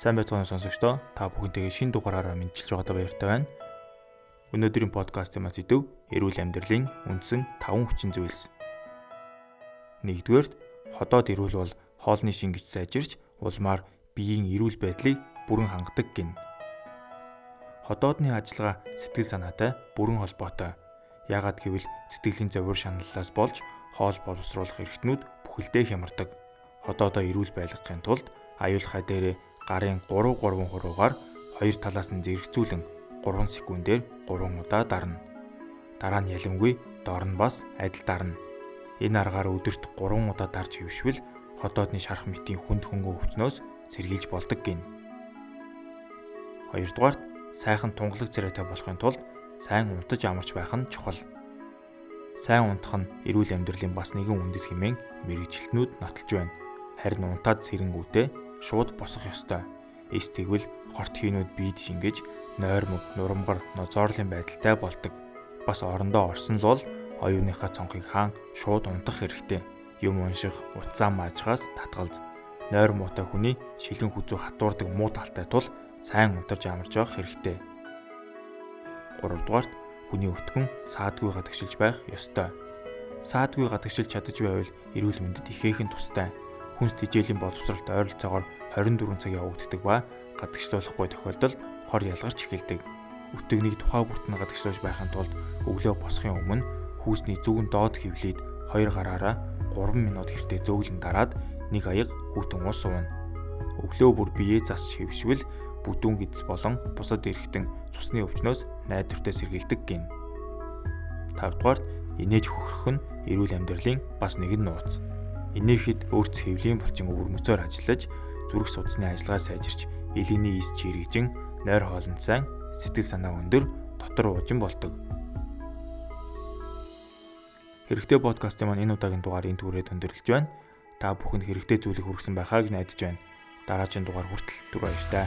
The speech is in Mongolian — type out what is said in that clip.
Сайн байцгаана сонсогчдоо. Та бүхэнтэйгээ шин дугаараараа мэдчилж байгаадаа баяртай байна. Өнөөдрийн подкастын маань сэдв эрүүл амьдралын үндсэн 5 хүчин зүйлс. Нэгдүгээрт ходоод эрүүл бол хоолны шингэж сайжирч улмаар биеийн эрүүл байдлыг бүрэн хангадаг гин. Ходоодны ажиллагаа сэтгэл санаатай бүрэн холбоотой. Яагаад гэвэл сэтгэлийн зовир шаналлаас болж хоол боловсруулах эрхтнүүд бүхэлдээ хямардаг. Ходоодоо эрүүл байлгахын тулд аюулхай дээрээ гарын 3 3 хуруугаар хоёр талаас нь зэрэгцүүлэн 3 секундээр 3 удаа дарна. Дараа нь ялимгүй доор нь бас адил дарна. Энэ аргаар өдөрт 3 удаа дарж хөвшвөл ходоодны шарах мэтийн хүнд хөнгөө өвчнөөс сэргийлж болдог гин. Хоёрдугаарт сайхан тунгалаг царайтай болохын тулд сайн унтаж амарч байх нь чухал. Сайн унтах нь эрүүл амьдралын бас нэгэн үндэс хэмээн мэрэгчлэтнүүд нотолж байна. Харин унтаад сэрэнгүүтээ шууд босох ёстой. Эс тэгвэл хорт хийнүүд биед шингэж нойрмог, нурамгар, нозоорлын байдалтай болдог. Бас орондоо орсон л бол оюуныхаа цонхыг хаан шууд унтах хэрэгтэй. Юм унших, утсаа маажгаас татгалз. Нойр муутай хүний шилэн хүзүү хатуурдаг муу талтай тул сайн унтарч амарч явах хэрэгтэй. 3 дугаарт хүний өтгөн саадгүй гадагшилж байх ёстой. Саадгүй гадагшилж чадаж байвал эрүүл мэндэд ихээхэн тустай хүнс тижээлийн боловсролт ойролцоогоор 24 цаг явагддаг ба гадагшлуулахгүй тохиолдолд хор ялгарч эхэлдэг. Өтөгнийг тухай бүртэн гадагшлуулж байхын тулд өглөө босохын өмнө хүүсний зүүн доод хөвлөд хоёр гараараа 3 минут хэртэ зөөлөн дараад нэг аяг хүүтэн ус уuna. Өглөө бүр биеэ засч хөвшвөл бүдүүн гидс болон бусад эргэтэн цусны өвчнөөс найдвартай сэргийлдэг гин. 5 дугаарт инээж хөхрөх нь эрүүл амьдралын бас нэгэн нууц. Инээхэд өөрт хэвлийн булчин өвөрмөцөөр ажиллаж зүрх судасны ажиллагаа сайжирч элиний ис чирэгжин нойр хоолнд сайн сэтгэл санаа өндөр дотор уужин болдог. Хэрэгтэй подкастын маань энэ удаагийн дугаар энэ түрээд өндөрлөж байна. Та бүхэнд хэрэгтэй зүйлийг хүргэсэн байхаа гэж найдаж байна. Дараагийн дугаар хүртэл түр баярлалаа.